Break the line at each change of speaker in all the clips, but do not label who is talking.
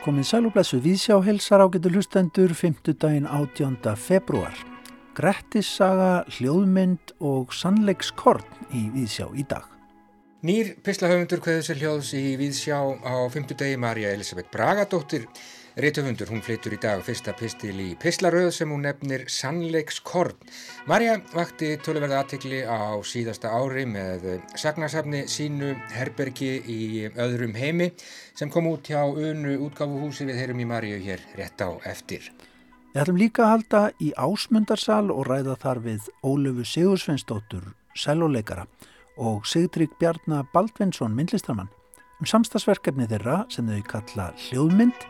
Komið sælúblæsu viðsjá helsar ágetur hlustendur 5. daginn 18. februar. Grettissaga, hljóðmynd og sannleikskorn í viðsjá í dag.
Nýr pislahöfundur hverðu sér hljóðs í viðsjá á 5. dagi Marja Elisabeth Bragadóttir Rítufundur, hún flyttur í dag fyrsta pistil í pislaröð sem hún nefnir Sannleikskorn. Marja vakti töluverða aðtikli á síðasta ári með sagnasafni sínu Herbergi í öðrum heimi sem kom út hjá unu útgáfuhúsi við heyrum í Marju hér rétt á eftir.
Við ætlum líka að halda í ásmundarsal og ræða þar við Ólöfu Sigursveinsdóttur, selvoleikara og Sigtrygg Bjarnar Baldvinsson, myndlistamann um samstagsverkefni þeirra sem þau kalla hljóðmynd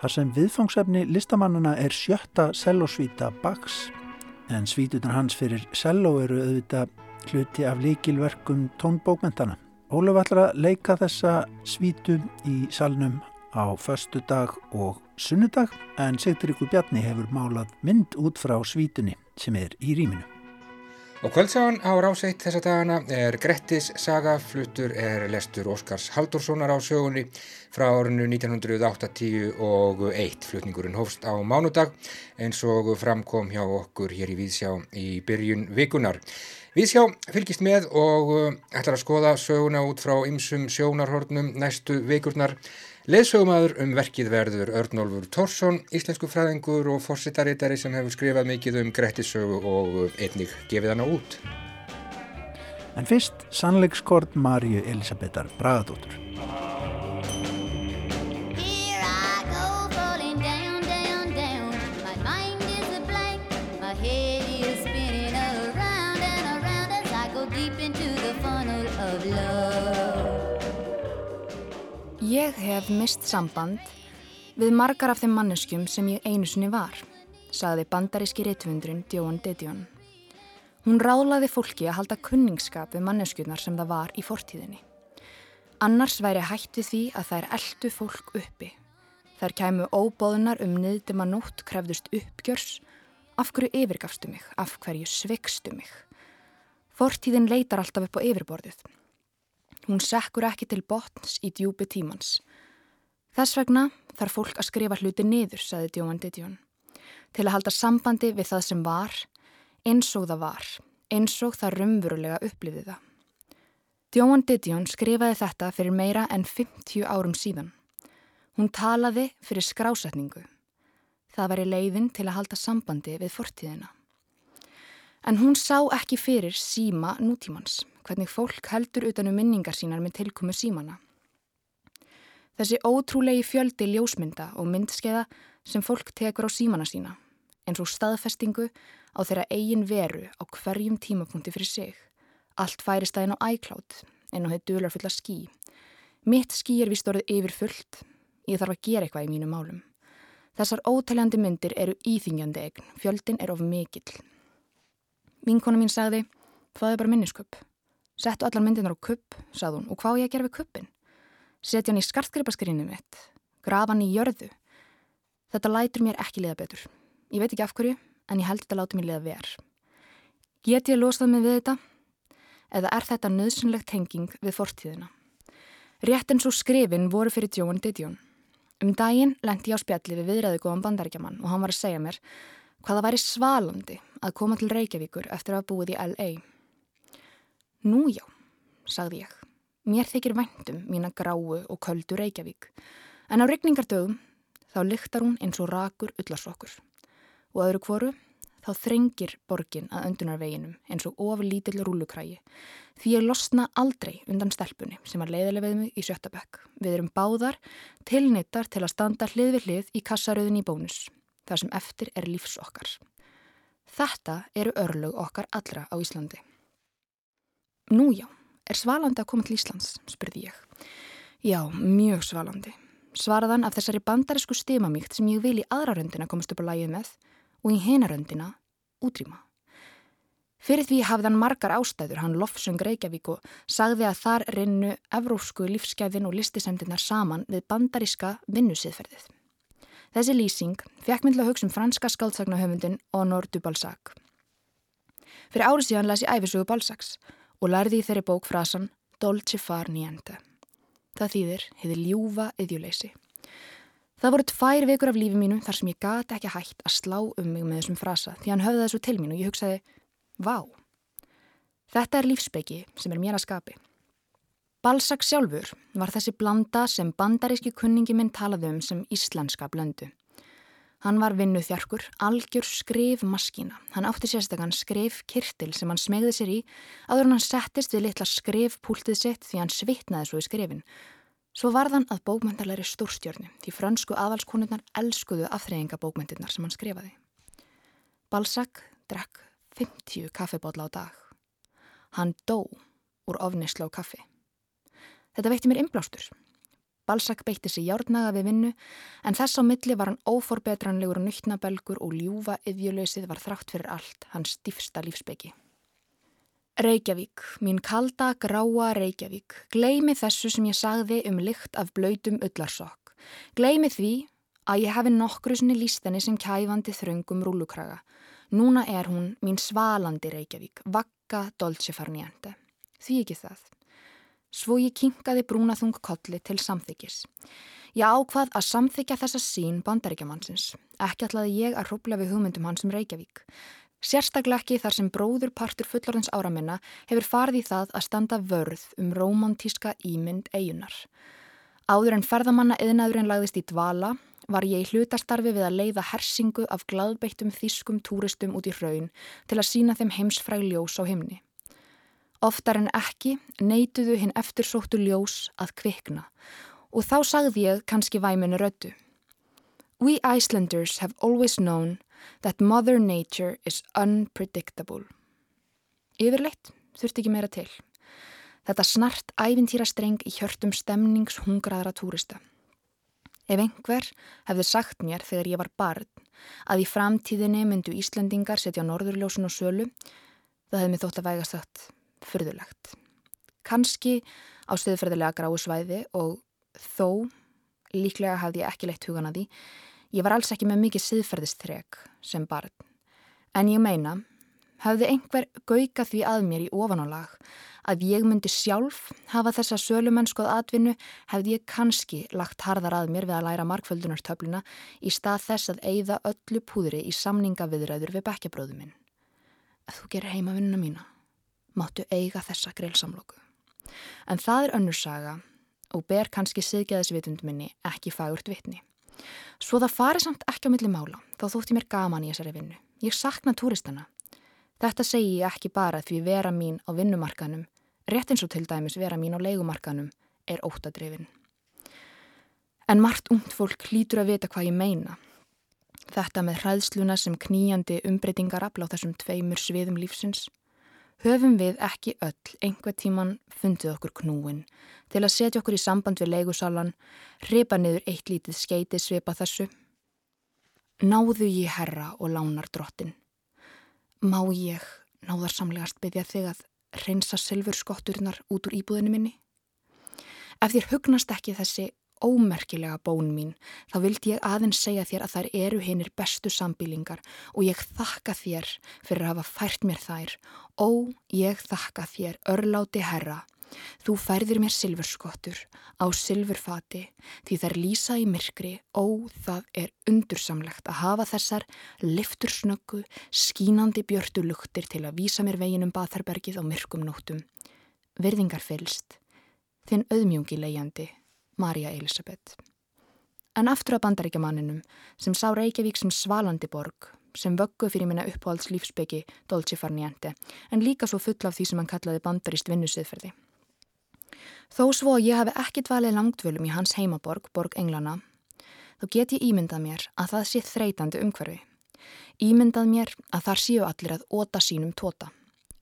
Þar sem viðfangsefni listamannana er sjötta sellosvíta Bachs en svítunar hans fyrir cello eru auðvitað hluti af líkilverkum tónbókmentana. Ólaf ætlar að leika þessa svítu í salnum á förstu dag og sunnudag en Sigturíkur Bjarni hefur málað mynd út frá svítunni sem er í rýminu.
Og kvöldsáðan á ráseitt þessa dagana er Grettis saga, fluttur er lestur Óskars Haldurssonar á sögunni frá árinu 1980 og eitt. Flutningurinn hófst á mánudag eins og framkom hjá okkur hér í Víðsjá í byrjun vikunar. Víðsjá fylgist með og ætlar að skoða söguna út frá ymsum sjónarhornum næstu vikurnar. Leðsögumæður um verkið verður Örnólfur Tórsson, íslensku fræðingur og fórsitaritari sem hefur skrifað mikið um Grettissögu og einnig gefið hana út.
En fyrst sannleikskort Marju Elisabethar Bragadóttur.
Ég hef mist samband við margar af þeim manneskjum sem ég einu sinni var, sagði bandaríski réttfundurinn Djóan Dedjón. Hún rálaði fólki að halda kunningskap við manneskjurnar sem það var í fortíðinni. Annars væri hætt við því að þær eldu fólk uppi. Þær kæmu óbóðunar um niðdima nótt krefðust uppgjörs. Af hverju yfirgafstu mig? Af hverju svegstu mig? Fortíðin leitar alltaf upp á yfirborðið. Hún sekkur ekki til botns í djúpi tímans. Þess vegna þarf fólk að skrifa hluti niður, saði Djóman Didjón, til að halda sambandi við það sem var, eins og það var, eins og það rumvurulega upplifði það. Djóman Didjón skrifaði þetta fyrir meira en 50 árum síðan. Hún talaði fyrir skrásetningu. Það var í leiðin til að halda sambandi við fortíðina. En hún sá ekki fyrir síma nútímans hvernig fólk heldur utanum minningar sínar með tilkomu símana. Þessi ótrúlegi fjöldi ljósmynda og myndskeiða sem fólk tekur á símana sína, eins og staðfestingu á þeirra eigin veru á hverjum tímapunkti fyrir sig. Allt færist það inn á iCloud, en á þetta dular fulla skí. Mitt skí er vist orðið yfir fullt, ég þarf að gera eitthvað í mínum málum. Þessar ótaljandi myndir eru íþingjandi eign, fjöldin er of mikill. Vinkona mín sagði, það er bara minnisköp. Settu allar myndinar á kupp, sað hún, og hvað ég að gera við kuppin? Setja hann í skartgripaskrinni mitt, grafa hann í jörðu. Þetta lætur mér ekki liða betur. Ég veit ekki af hverju, en ég held þetta láti mér liða verð. Get ég losað mig við þetta? Eða er þetta nöðsynlegt tenging við fortíðina? Rétt eins og skrifin voru fyrir Djóan Didjón. Um daginn lendi ég á spjalli við viðræðu góðan bandaríkjaman og hann var að segja mér hvaða væri svalandi að koma til Reykjavíkur eftir að hafa búið í L.A. Nú já, sagði ég. Mér þykir væntum mína gráu og köldu Reykjavík. En á regningardögum þá lyktar hún eins og rakur ullarsokkur. Og öðru kvoru þá þrengir borgin að öndunarveginum eins og ofur lítill rúlukrægi. Því ég losna aldrei undan stelpunni sem var leiðileg við mig í Sjötabæk. Við erum báðar tilnittar til að standa hlið við hlið í kassaröðin í bónus. Þar sem eftir er lífs okkar. Þetta eru örlög okkar allra á Íslandi. Nú já, er svalandi að koma til Íslands, spurði ég. Já, mjög svalandi. Svaraðan af þessari bandarisku stimamíkt sem ég vil í aðra röndina komast upp á lægið með og í hena röndina útrýma. Fyrir því hafði hann margar ástæður, hann lofsung Reykjavík og sagði að þar rinnu evrósku lífsgæðin og listisemdinnar saman við bandariska vinnusýðferðið. Þessi lýsing fekk myndla hugsa um franska skáltsagnahöfundin Honor du Balzac. Fyrir árið síðan las ég æfisugu Balzacs og lærði í þeirri bók frasan Dolce far niente. Það þýðir hefði ljúfa yðjuleysi. Það voru tvær vikur af lífi mínu þar sem ég gati ekki hægt að slá um mig með þessum frasa því hann höfði þessu til mín og ég hugsaði, vá, þetta er lífsbyggi sem er mér að skapi. Balsak sjálfur var þessi blanda sem bandaríski kunningi minn talaði um sem íslenska blöndu. Hann var vinnuð þjarkur, algjör skrif maskína. Hann átti sérstakann skrif kirtil sem hann smegði sér í aður hann settist við litla skrif púltið sitt því hann svitnaði svo í skrifin. Svo varðan að bókmyndarleiri stórstjörni því frönsku aðvalskonurnar elskuðu afþreyingabókmyndirnar sem hann skrifaði. Balsak drekk 50 kaffibotla á dag. Hann dó úr ofnislu á kaffi. Þetta veitti mér inblástur. Balsak beitti sig járnaga við vinnu en þess á milli var hann óforbetranlegur nöytnabelgur og ljúfa yðjuleysið var þrátt fyrir allt hans stífsta lífsbyggi. Reykjavík, mín kalda, gráa Reykjavík, gleimi þessu sem ég sagði um lykt af blöytum öllarsokk. Gleimi því að ég hefi nokkru sinni lístenni sem kæfandi þröngum rúlukraga. Núna er hún mín svalandi Reykjavík, vakka dolce farniente. Því ekki það. Svo ég kinkaði brúnaþung kolli til samþykis. Ég ákvað að samþykja þessa sín bandaríkjamannsins. Ekki ætlaði ég að rúbla við hugmyndum hans um Reykjavík. Sérstaklega ekki þar sem bróður partur fullorðins ára minna hefur farið í það að standa vörð um romantíska ímynd eigunar. Áður en ferðamanna eðnaðurinn lagðist í dvala var ég í hlutastarfi við að leiða hersingu af gladbeittum þýskum túristum út í raun til að sína þeim heimsfræg ljós á himni. Oftar en ekki neituðu hinn eftirsóttu ljós að kvikna og þá sagði ég kannski væminu rödu. We Icelanders have always known that Mother Nature is unpredictable. Yfirleitt þurfti ekki meira til. Þetta snart ævintýra streng í hjörtum stemningshungraðra túrista. Ef einhver hefði sagt mér þegar ég var barn að í framtíðinni myndu Íslandingar setja norðurljósun og sölu, það hefði mig þótt að vægast sagt fyrðulegt. Kanski á stöðferðilega gráu svæði og þó, líklega hafði ég ekki leitt hugan að því, ég var alls ekki með mikið siðferðistreg sem barn. En ég meina, hafði einhver gauka því að mér í ofanálag að ég myndi sjálf hafa þessa sölumennskoð atvinnu hefði ég kannski lagt harðar að mér við að læra markföldunartöfluna í stað þess að eigða öllu púðri í samningaviðræður við bekkjabröðu minn. Að þú gerir heima vinnuna mína máttu eiga þessa greilsamlóku. En það er önnursaga og ber kannski siðgeðisvitund minni ekki fagurt vitni. Svo það fari samt ekki á milli mála, þá þótti mér gaman í þessari vinnu. Ég sakna túristana. Þetta segi ég ekki bara því vera mín á vinnumarkanum, rétt eins og til dæmis vera mín á leikumarkanum, er óttadrifin. En margt ungt fólk hlýtur að vita hvað ég meina. Þetta með hræðsluna sem kníjandi umbreytingar aflá þessum tveimur sviðum lífsins höfum við ekki öll einhver tíman fundið okkur knúin til að setja okkur í samband við leigusalan, hripa niður eitt lítið skeiti svipa þessu. Náðu ég herra og lánar drottin. Má ég náðarsamlegast byggja þig að reynsa silfurskotturnar út úr íbúðinu minni? Ef þér hugnast ekki þessi ómerkilega bón mín, þá vildi ég aðeins segja þér að þær eru hinnir bestu sambílingar og ég þakka þér fyrir að hafa fært mér þær. Ó, ég þakka þér, örláti herra. Þú færðir mér silfurskottur á silfurfati því þær lýsa í myrkri. Ó, það er undursamlegt að hafa þessar liftursnöggu, skínandi björtu luktir til að vísa mér veginum Batharbergið á myrkum nóttum. Verðingar fylst, þinn auðmjungi leiðjandi. Marja Elisabeth. En aftur að bandaríkjamanninum sem sá Reykjavík sem svalandi borg, sem vöggu fyrir minna uppáhalds lífsbyggi Dolce Farniente, en líka svo full af því sem hann kallaði bandarist vinnusiðferði. Þó svo að ég hafi ekki dvalið langdvölum í hans heimaborg, Borg Englana, þá get ég ímyndað mér að það sé þreytandi umhverfi. Ímyndað mér að þar séu allir að óta sínum tóta.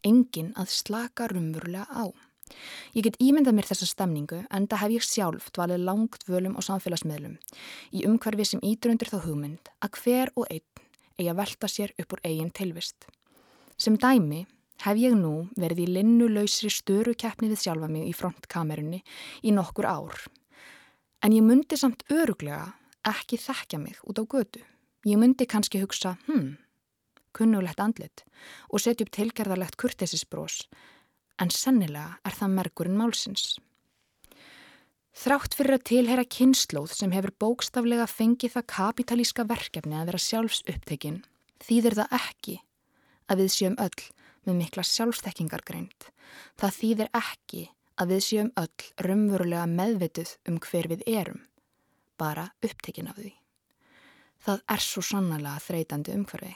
Engin að slaka rumvurlega á. Ég get ímyndað mér þessa stemningu en það hef ég sjálf dvalið langt völum á samfélagsmiðlum í umhverfi sem ídrundur þá hugmynd að hver og einn eigi að velta sér upp úr eigin tilvist. Sem dæmi hef ég nú verið í linnulausri störu keppni við sjálfa mig í frontkamerunni í nokkur ár. En ég myndi samt öruglega ekki þekkja mig út á götu. Ég myndi kannski hugsa, hm, kunnulegt andlit og setja upp tilgerðarlegt kurtesisbrós en sennilega er það merkurinn málsins. Þrátt fyrir að tilhera kynnslóð sem hefur bókstaflega fengið það kapitalíska verkefni að vera sjálfs upptekinn, þýðir það ekki að við séum öll með mikla sjálfstekkingargreind. Það þýðir ekki að við séum öll raunverulega meðvituð um hver við erum, bara upptekinn af því. Það er svo sannlega þreytandi umhverfi.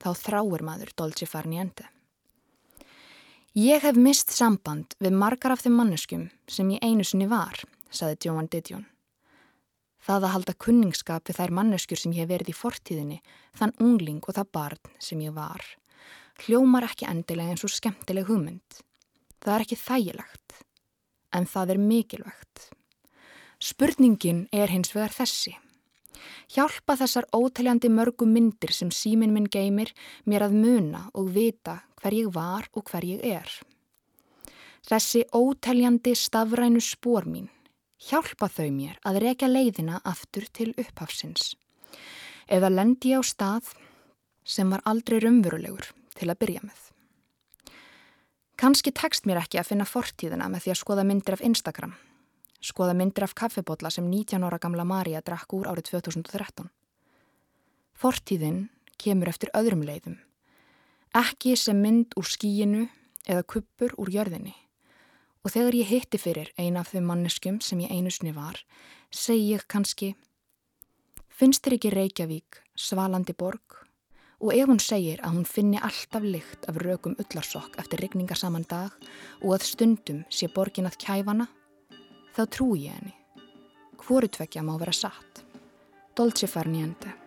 Þá þráir maður Dolce Farniente. Ég hef mist samband við margar af þeim manneskum sem ég einu sinni var saði Joan Didion. Það að halda kunningskap við þær manneskjur sem ég hef verið í fortíðinni, þann ungling og það barn sem ég var, hljómar ekki endilega eins og skemmtileg hugmynd. Það er ekki þægilegt, en það er mikilvægt. Spurningin er hins vegar þessi. Hjálpa þessar ótaljandi mörgu myndir sem símin minn geymir mér að muna og vita hver ég var og hver ég er. Þessi ótaljandi stafrænu spór mín hjálpa þau mér að rekja leiðina aftur til upphafsins. Eða lendi ég á stað sem var aldrei rumverulegur til að byrja með. Kanski tekst mér ekki að finna fortíðina með því að skoða myndir af Instagram. Skoða myndir af kaffebotla sem 19 ára gamla Marja drakk úr árið 2013. Fortíðin kemur eftir öðrum leiðum. Ekki sem mynd úr skíinu eða kuppur úr jörðinni. Og þegar ég hitti fyrir eina af þau manneskum sem ég einusni var, segi ég kannski, finnst þér ekki Reykjavík, svalandi borg? Og ef hún segir að hún finni alltaf lykt af rökum ullarsokk eftir regninga saman dag og að stundum sé borgin að kæfana, þá trúi ég henni. Hvoru tvekja má vera satt? Dolce farniente.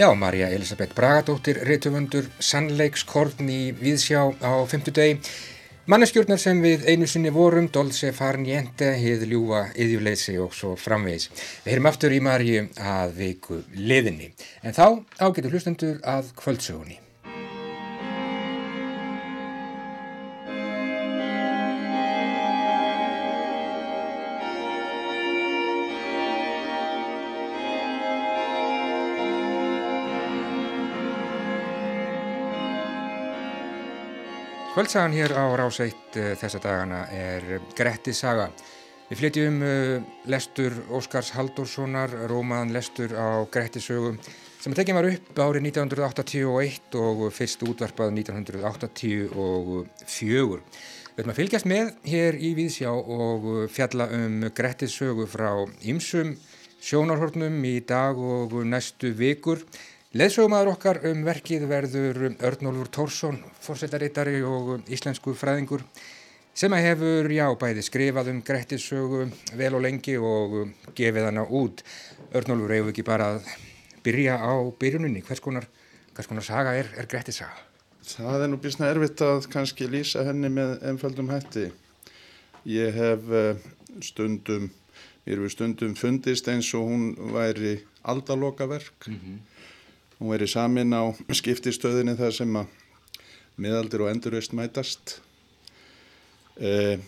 Já, Marja Elisabeth Bragadóttir, reytufundur, sannleikskorn í Víðsjá á fymtudegi. Manneskjórnar sem við einu sinni vorum, Dolce Farniente, hið ljúa, yðjuleysi og svo framvegis. Við heyrum aftur í Marju að veiku liðinni. En þá ágetur hlustendur að kvöldsögunni. Kvöldsagan hér á Ráseitt uh, þessa dagana er Gretti saga. Við flytjum uh, lestur Óskars Haldurssonar, rómaðan lestur á Gretti sögu sem tekið var upp árið 1981 og fyrst útvarpað 1984. Við höfum að fylgjast með hér í Víðsjá og fjalla um Gretti sögu frá ymsum sjónarhornum í dag og næstu vikur. Leðsögumæður okkar um verkið verður Örnólfur Tórsson, fórsetarittari og íslensku fræðingur sem að hefur, já, bæði skrifað um Grettissögu vel og lengi og gefið hana út. Örnólfur, við ekki bara að byrja á byrjuninni? Hvers konar, hvers konar saga er, er Grettissaga?
Það er nú bísna erfitt að kannski lýsa henni með ennfaldum hætti. Ég hef eh, stundum, mér hefur stundum fundist eins og hún væri aldalokaverk. Mm -hmm Hún verið samin á skiptistöðinni þar sem að miðaldir og endurveist mætast. Eh,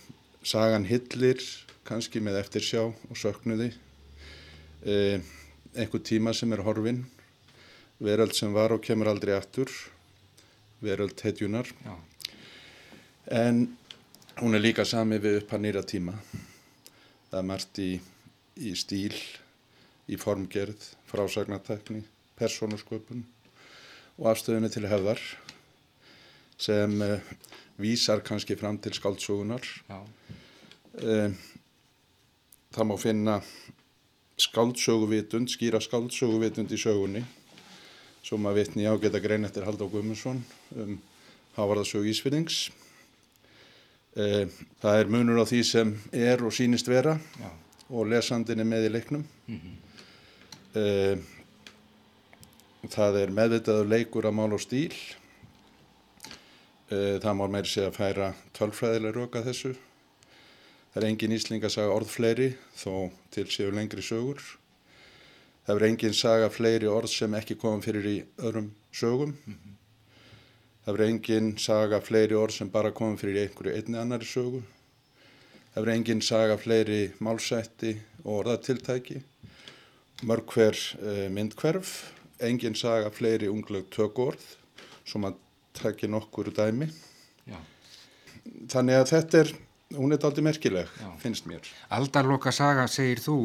sagan hillir kannski með eftirsjá og söknuði. e, einhver tíma sem er horfin, veröld sem var og kemur aldrei aftur, veröld hetjunar. Já. En hún er líka sami við upp að nýra tíma. Það er margt í, í stíl, í formgerð, frásagnartekni, persónusköpun og afstöðunni til hefðar sem uh, vísar kannski fram til skáldsögunar. Uh, það má finna skáldsöguvitund, skýra skáldsöguvitund í sögunni sem að vitni á geta grein eftir Haldó Guðmundsson um Hávarðarsög Ísfyrðings. Uh, það er munur á því sem er og sínist vera Já. og lesandin er með í leiknum. Mm -hmm. Það er meðvitaður leikur að mál og stíl. Eh, það má meiri segja að færa tölfræðilega röka þessu. Það er engin ísling að saga orð fleiri þó til séu lengri sögur. Það er engin saga fleiri orð sem ekki komum fyrir í öðrum sögum. Mm -hmm. Það er engin saga fleiri orð sem bara komum fyrir einhverju einni annari sögu. Það er engin saga fleiri málsætti og orðatiltæki. Mörg hver uh, myndkverf engin saga fleiri ungleg tökord sem að takja nokkur dæmi Já. þannig að þetta er hún er aldrei merkileg, Já. finnst mér
Aldarloka saga segir þú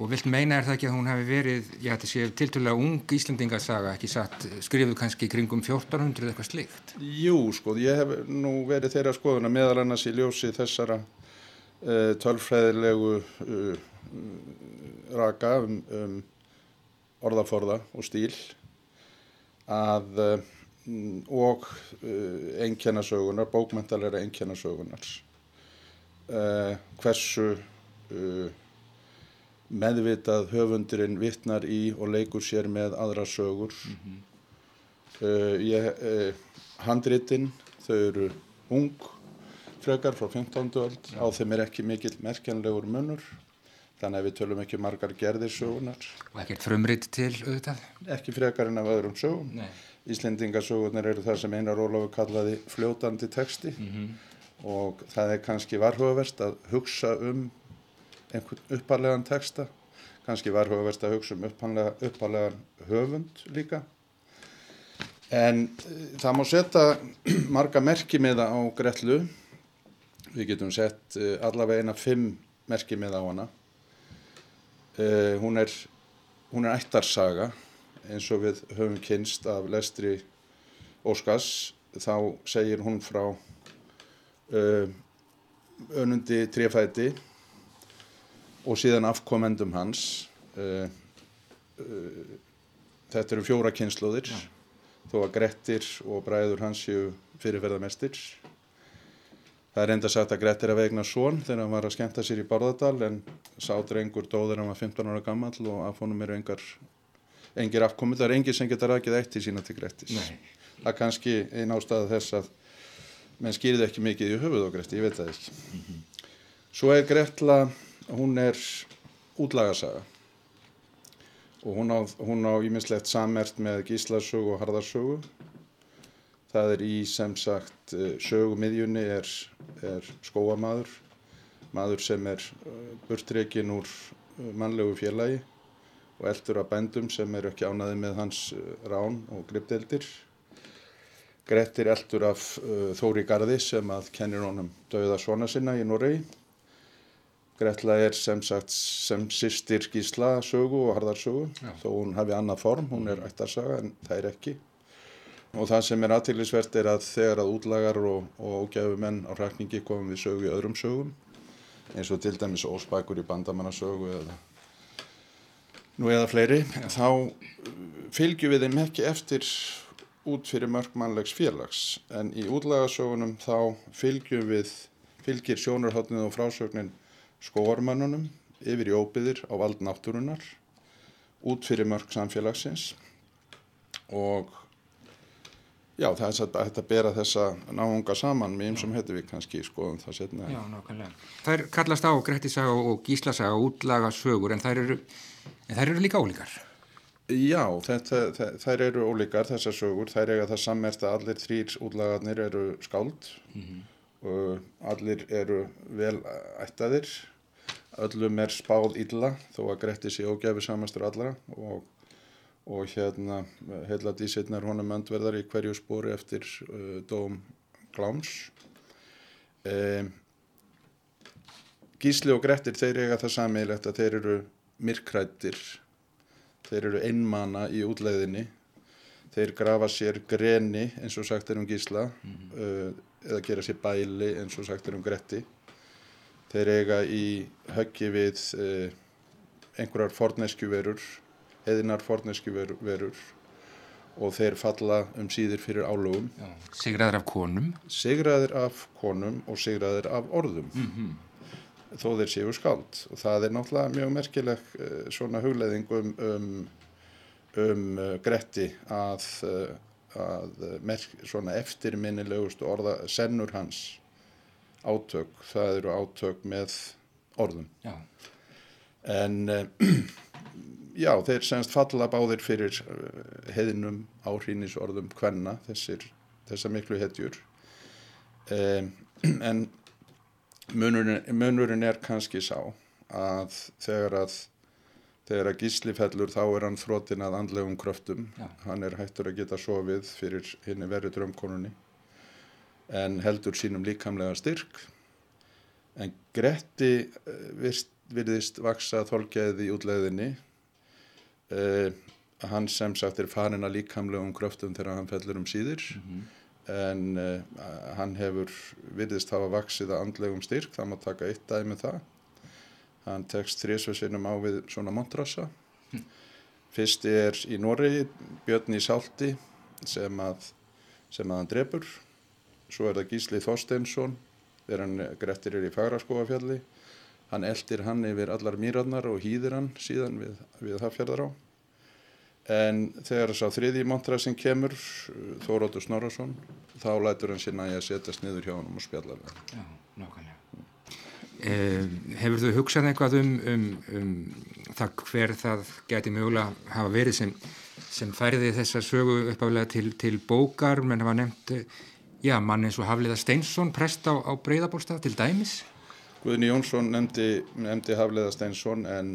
og vilt meina er það ekki að hún hefði verið já þetta sé tilturlega ung Íslandingasaga ekki satt, skrifuð kannski kringum 1400 eitthvað slikt
Jú sko, ég hef nú verið þeirra skoðuna meðal annars í ljósi þessara uh, tölfræðilegu uh, raka um, um orðaforða og stíl að, um, og uh, einkennasögunar, bókmentalega einkennasögunar. Uh, hversu uh, meðvitað höfundurinn vittnar í og leikur sér með aðra sögur. Mm -hmm. ég, handritinn, þau eru ung frekar frá 15. öld, á þeim er ekki mikill merkjanlegur munur þannig að við tölum ekki margar gerðir sögunar.
Og ekkert frumrýtt til auðvitað?
Ekki frekar en af öðrum sögum. Nei. Íslendingasögunar eru það sem Einar Ólafur kallaði fljótandi texti mm -hmm. og það er kannski varhugaverst að hugsa um einhvern upparlegan texta, kannski varhugaverst að hugsa um upparlegan höfund líka. En e, það má setja marga merkimiða á Grellu, við getum sett e, allavega eina fimm merkimiða á hana Uh, hún er, hún er ættarsaga eins og við höfum kynst af lestri Óskars. Þá segir hún frá uh, önundi trefæti og síðan afkomendum hans. Uh, þetta eru fjóra kynnslóðir ja. þó að Grettir og bræður hans séu fyrirferðarmestir Það er enda sagt að Grettir að vegna svon þegar hann var að skemta sér í Bárðardal en sá drengur dóður hann var 15 ára gammal og af honum eru engar, engir afkomið. Það er engir sem getur aðgið eitt í sína til Grettis. Nei. Það er kannski einn ástæða þess að menn skýrði ekki mikið í höfuð á Gretti, ég veit það ekki. Mm -hmm. Svo er Gretla, hún er útlagasaga og hún á, á íminnslegt samert með gíslasögu og harðarsögu Það er í sem sagt eh, sögumiðjunni er, er skóamadur, maður sem er eh, burtreikinn úr eh, mannlegu félagi og eldur af bændum sem er ekki ánaði með hans rán og gripdeildir. Grettir eldur af Þóri Garði sem að kennir honum dauða svona sinna í Noregi. Gretla er sem sagt sem sýstir gísla sögu og harðarsögu Já. þó hún hafi annað form, hún er ættarsaga en það er ekki. Og það sem er aðtillisvert er að þegar að útlagar og, og ógæfumenn á hrakningi komum við sögu í öðrum sögum eins og til dæmis óspækur í bandamannasögu eða nú eða fleiri, þá fylgjum við þeim ekki eftir út fyrir mörgmannlegs félags. En í útlagarsögunum þá fylgjum við, fylgir sjónarhóttnið og frásögnin skóarmannunum yfir í óbyðir á vald náttúrunar út fyrir mörg samfélagsins og Já, það er að þetta bera þessa náunga saman með eins og hættu við kannski skoðum það setna.
Já, nákvæmlega. Það kallast á Grettisaga og Gíslasaga útlaga sögur en þær eru, en þær eru líka ólíkar.
Já, þetta, þær eru ólíkar þessar sögur. Þær eiga það sammert að allir þrýr útlagarnir eru skáld mm -hmm. og allir eru vel ættaðir. öllum er spáð illa þó að Gretti sé ógæfi samastur allra og, og hérna heila dísitnar honum öndverðar í hverju spóri eftir uh, dóm Kláms um, Gísli og Grettir þeir eiga það sammeilegt að þeir eru myrkrættir þeir eru einmana í útleiðinni. Þeir grafa sér greni eins og sagt er um Gísla mm -hmm. eða gera sér bæli eins og sagt er um Gretti. Þeir eiga í höggi við uh, einhverjar forneskjuverur eðinar forneskjuverur og þeir falla um síðir fyrir álugum
Sigraður af konum.
Sigraður af konum og sigraður af orðum. Mm -hmm þó þeir séu skáld. Og það er náttúrulega mjög merkileg uh, svona hugleðing um, um, um uh, Gretti að, uh, að merk, svona eftirminnilegustu orða sennur hans átök, það eru átök með orðum.
Já.
en já, þeir semst falla báðir fyrir heðinum áhrínisorðum hvenna þessir, þessar miklu hetjur. Um, en munurinn, munurinn er kannski sá að þegar að þegar að gísli fellur þá er hann þrótin að andlegum kröftum.
Já.
hann er hættur að geta sofið fyrir henni verið drömkonunni en heldur sínum líkamlega styrk. En Gretti eh, virðist vaksa þolgeði í útlegðinni eh, hann sem sagt er farin að líkamlegum kröftum þegar hann fellur um síðir. Mm -hmm en uh, hann hefur virðist hafa vaksið að andlegum styrk, það má taka eitt dæmi um það. Hann tekst þrísvarsinnum á við svona montrassa hm. fyrst er í Noregi Björn í Salti sem að sem að hann drefur svo er það Gísli Þorsteinsson þegar hann grettir er í Fagraskóafjalli hann eldir hann yfir allar mýrarnar og hýðir hann síðan við, við Hafjörðar á en þegar þess að þriði montrassin kemur Þóróttur Snorarsson þá lætur hann sína að setjast niður hjá hann og spjalla við hann.
Já, nákvæmlega. Eh, Hefur þú hugsað eitthvað um, um, um það hver það geti mögulega hafa verið sem, sem færði þessa sögu uppáflega til, til bókar? Menn hafa nefnt já, mann eins og Hafliða Steinsson prest á, á Breiðabólstað til dæmis
Guðni Jónsson nefndi, nefndi Hafliða Steinsson en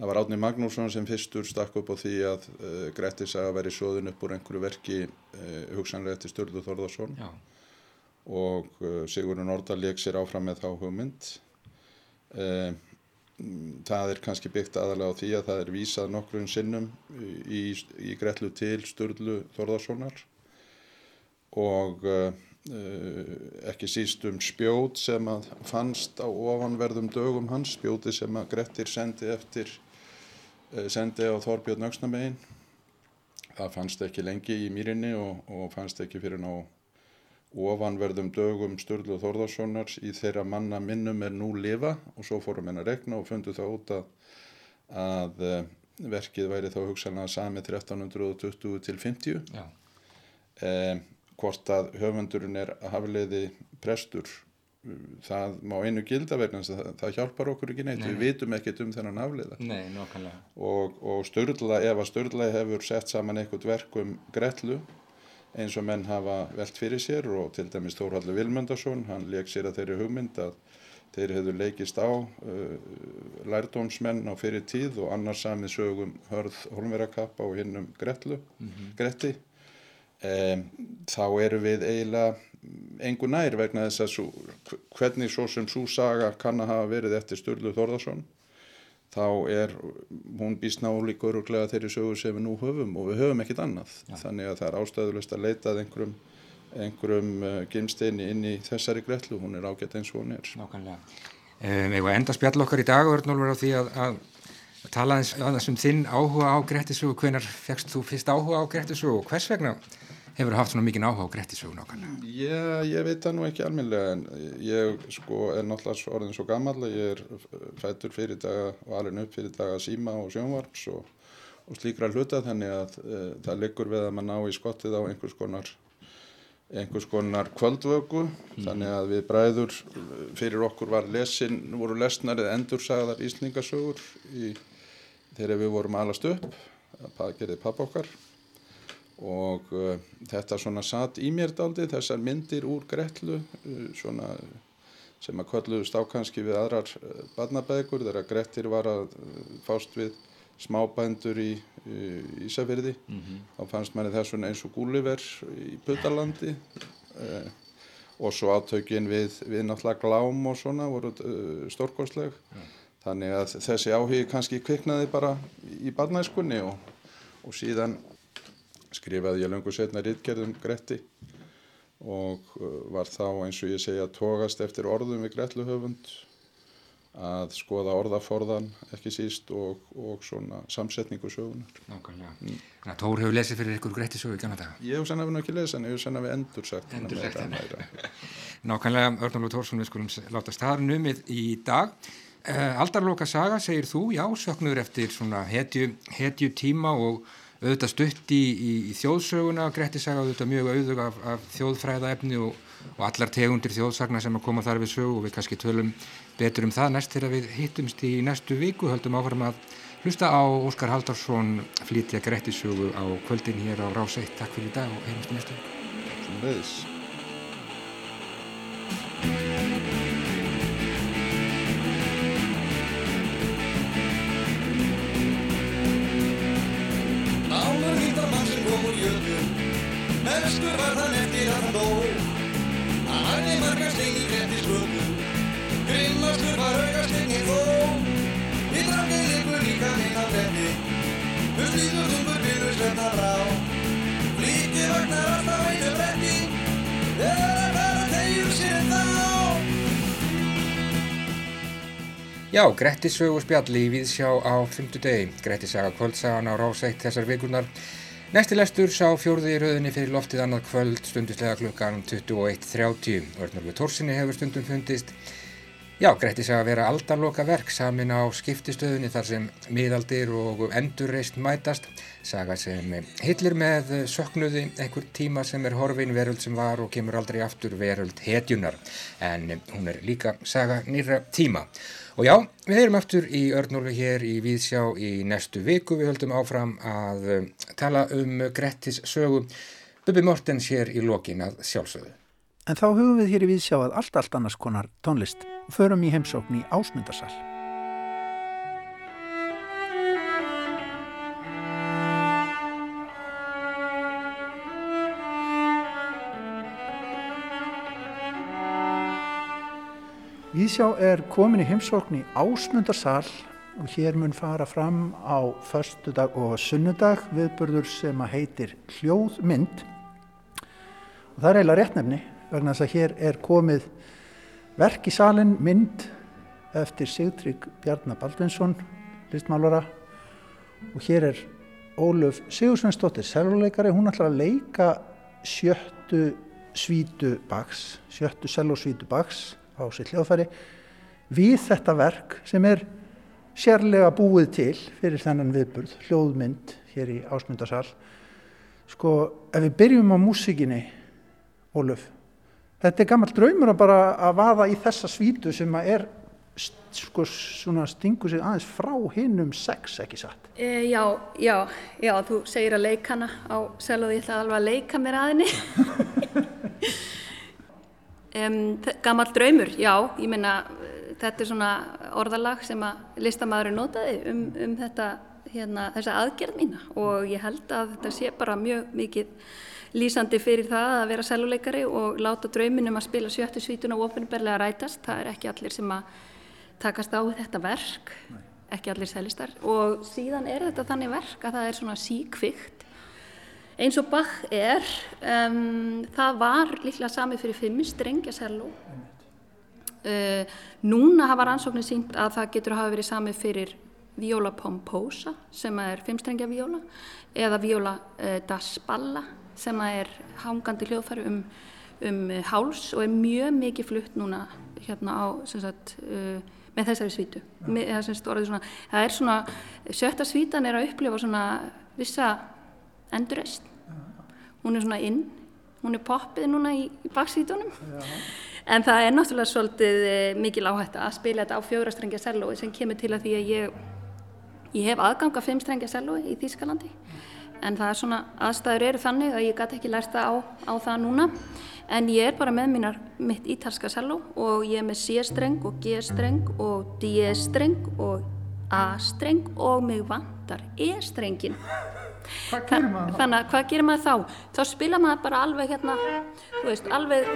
Það var Átni Magnússon sem fyrstur stakk upp á því að uh, Grettis að veri sóðun upp úr einhverju verki uh, hugsanlega eftir Sturlu Þorðarsson
Já.
og uh, Sigurður Nordal leik sér áfram með þá hugmynd. Það er kannski byggt aðalega á því að það er vísað nokkrun sinnum í, í Gretlu til Sturlu Þorðarssonar og ekki síst um spjót sem að fannst á ofanverðum dögum hans, spjóti sem að Grettir sendi eftir Eh, sendi á Þorbjörn Öksnamegin það fannst ekki lengi í mýrinni og, og fannst ekki fyrir ná ofanverðum dögum Sturlu Þórðarssonars í þeirra manna minnum er nú lifa og svo fórum henn að regna og fundu það út að, að eh, verkið væri þá hugsanlega sami 1320 til 50 eh, hvort að höfundurinn er hafliði prestur það má einu gilda vegna það, það hjálpar okkur ekki neitt, Nei. við vitum ekkert um þennan afliða
Nei,
og, og störla, ef að Sturla hefur sett saman eitthvað verk um Gretlu eins og menn hafa velt fyrir sér og til dæmis Þórhaldur Vilmundarsson hann leik sér að þeirri hugmynd að þeir hefðu leikist á uh, lærdómsmenn á fyrir tíð og annars samið sögum hörð holmverakappa og hinn um Gretlu mm -hmm. Gretti um, þá eru við eiginlega engu nær vegna þess að svo, hvernig svo sem svo saga kann að hafa verið eftir Sturlu Þorðarsson þá er hún býst nálík öruglega þeirri sögur sem við nú höfum og við höfum ekkit annað. Ja. þannig að það er ástæðulegt að leitað einhverjum, einhverjum uh, gimsteini inn í þessari gretlu, hún er ágætt eins og hún er.
Nákvæmlega. Um, Eða enda spjall okkar í dag Örnólfur á því að, að tala aðeins um þinn áhuga á grettisögu, hvenar fegst þú fyrst áhuga á grettisögu og hvers vegna hefur haft svona mikið áhuga á Grettisögun okkarlega?
Já, ég veit það nú ekki alminlega en ég sko er náttúrulega orðin svo gammal ég er fættur fyrir daga og alveg upp fyrir daga síma og sjónvarps og, og slíkra hluta þannig að e, það liggur við að maður ná í skottið á einhvers konar einhvers konar kvöldvöku mm. þannig að við bræður fyrir okkur var lesin, voru lesnarið endursagðar ísningasögur í, þegar við vorum alast upp það gerði papp okkar og uh, þetta svona satt í mér daldi þessar myndir úr Gretlu uh, svona sem að kölluðust á kannski við aðrar barnabækur þegar Grettir var að fást við smábændur í Ísafyrði mm -hmm. þá fannst manni svona eins og Gulliver í Puttalandi eh, og svo átökin við, við náttúrulega glám og svona voru uh, stórkostleg ja. þannig að þessi áhugi kannski kviknaði bara í barnæskunni og, og síðan skrifaði ég löngu setna rittgerðum Gretti og uh, var þá eins og ég segja tógast eftir orðum við Gretluhöfund að skoða orðaforðan ekki síst og, og svona samsetningu sögunar.
Nákvæmlega. Mm. Þannig að Tór hefur lesið fyrir ykkur Gretti sögu í kannan dag.
Ég hef sann að við ekki lesið en ég hef sann að við endur sagt.
Endur sagt henni. Nákvæmlega, Örnálur Tórsson við skulum láta staðar numið í dag. Uh, Aldarloka saga segir þú, já, söknur eftir svona hetju, hetju tíma og auðvitað stutt í, í, í þjóðsöguna, Gretti saga auðvitað mjög auðvug af, af þjóðfræðaefni og, og allar tegundir þjóðsagna sem að koma þar við sögu og við kannski tölum betur um það næst þegar við hittumst í næstu viku, höldum áfram að hlusta á Óskar Haldarsson flytja Gretti sögu á kvöldin hér á Rás 1. Takk fyrir í dag og heimast í næstu viku.
Mestur var þann eftir að hann dó. Hann hafði marga stein í grettis vöggu Grimmastur var augastegni þó. Í drangið ykkur líka minn á gretti Þú slítur þungur byrður svenna brá. Flíti vagnar alltaf eitu bretti. Þegar að vera tegjur sér þá.
Já, Grettis sögu spjalli í Víðsjá á 5. degi Grettis saga kvöldsagan á rásætt þessar vikurnar Næsti lestur sá fjórði í rauðinni fyrir loftið annað kvöld stundislega klukkan 21.30. Örnurlu Tórsinni hefur stundum fundist. Já, greitti sig að vera aldarloka verk samin á skiptistöðunni þar sem miðaldir og endurreist mætast. Saga sem hillir með söknuði einhver tíma sem er horfin veröld sem var og kemur aldrei aftur veröld hetjunar. En hún er líka saga nýra tíma. Og já, við erum aftur í Örnólfi hér í Víðsjá í næstu viku. Við höldum áfram að um, tala um Grettis sögu. Bubi Mortens hér í lokin að sjálfsögðu.
En þá hugum við hér í Víðsjá að allt allt annars konar tónlist förum í heimsókn í Ásmundarsal. Víðsjá er komin í heimsókn í Ásmundarsal og hér mun fara fram á förstudag og sunnudag viðburður sem að heitir Hljóðmynd. Og það er eiginlega réttnefni vegna þess að hér er komið verk í salin mynd eftir Sigtrygg Bjarnar Baldvinsson listmálara og hér er Óluf Sigursvennsdóttir selvoleikari, hún ætlar að leika sjöttu svítu baks sjöttu sellosvítu baks á sitt hljóðfæri við þetta verk sem er sérlega búið til fyrir þennan viðburð, hljóðmynd hér í Ásmundarsal sko, ef við byrjum á músikinni Óluf, þetta er gammal draumur að bara að vaða í þessa svítu sem að er sko svona stingu sig aðeins frá hinnum sex, ekki satt?
E, já, já, já, þú segir að leika hana á sel og ég ætla alveg að leika mér að henni Um, gammal draumur, já, ég meina þetta er svona orðalag sem að listamæðurinn notaði um, um þetta, hérna, þessa aðgerð mína. Og ég held að þetta sé bara mjög mikið lýsandi fyrir það að vera sæluleikari og láta drauminum að spila sjöttu svítun og ofinberlega rætast, það er ekki allir sem að takast á þetta verk, Nei. ekki allir sælistar. Og síðan er þetta þannig verk að það er svona síkvikt eins og Bach er um, það var líklega samið fyrir fimm strengja selló uh, núna hafa rannsóknir sínt að það getur hafa verið samið fyrir viola pomposa sem er fimmstrengja viola eða viola uh, da spalla sem er hangandi hljóðfæri um, um háls og er mjög mikið flutt núna hérna á sagt, uh, með þessari svítu. Með, svona, það er svona sjötta svítan er að upplifa svona vissa endurreist hún er svona inn. Hún er poppið núna í, í baksvítunum en það er náttúrulega svolítið eh, mikil áhætta að spila þetta á fjórastrengja sellói sem kemur til að því að ég ég hef aðgang af fimmstrengja sellói í Þýskalandi. En það er svona, aðstæður eru þannig að ég gæti ekki lært það á, á það núna. En ég er bara með mínar mitt ítalska selló og ég er með C-streng og G-streng og D-streng og A-streng og mig vantar E-strengin
Hvað gerir maður þá?
þannig að hvað gerir maður þá? þá spila maður bara alveg hérna þú veist, alveg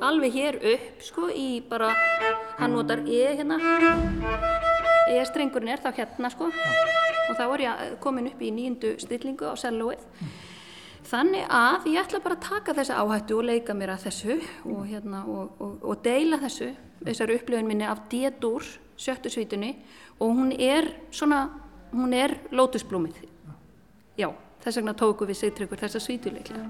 alveg hér upp sko í bara, hann notar E hérna. E-strengurinn er þá hérna sko. Og þá er ég komin upp í nýjundu stillingu á sellóið. Þannig að ég ætla bara að taka þessa áhættu og leika mér að þessu og, hérna, og, og, og deila þessu þessar upplifun minni af D-dúr sjöttu svítunni og hún er svona, hún er lótusblómið já, þess vegna tóku við sigtryggur þessa svítu leiklega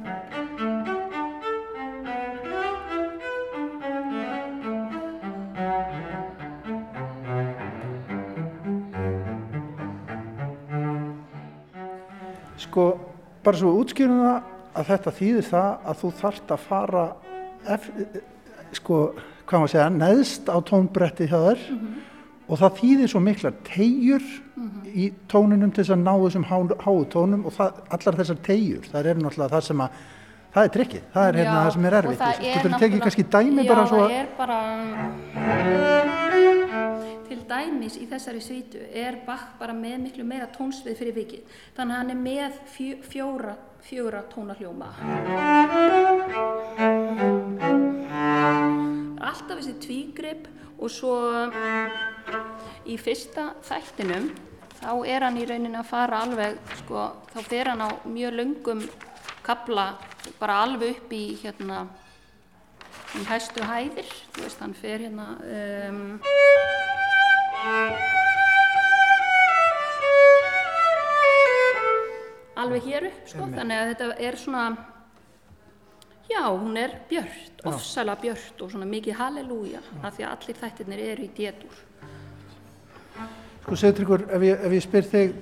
Sko, bara svo útskýrum það að þetta þýðir það að þú þarft að fara ef, sko, hvað maður segja, neðst á tónbretti hjá þér og það þýðir svo miklar tegjur í tóninum til þess að ná þessum há, háu tónum og það, allar þessar tegjur, það er náttúrulega það sem að það er trikkið, það er hérna það sem er erfitt
er
Getur þú tekið
náttúrulega-
kannski dæmi
Já,
bara svo
er bara til dæmis í þessari svítu er Bach bara með miklu meira tónsvið fyrir vikið. Þannig að hann er með fjö, fjóra fjóra tónahljóma alltaf þessi tvígrip og svo í fyrsta þættinum þá er hann í rauninni að fara alveg sko, þá fer hann á mjög löngum kabla bara alveg upp í hérna í hæstu hæðir. Þú veist hann fer hérna um, alveg hér upp sko þannig að þetta er svona já hún er björt ofsalega björt og svona mikið halleluja af því að allir þættirnir eru í détur
Sko Sigtryggur, ef, ef ég spyr þig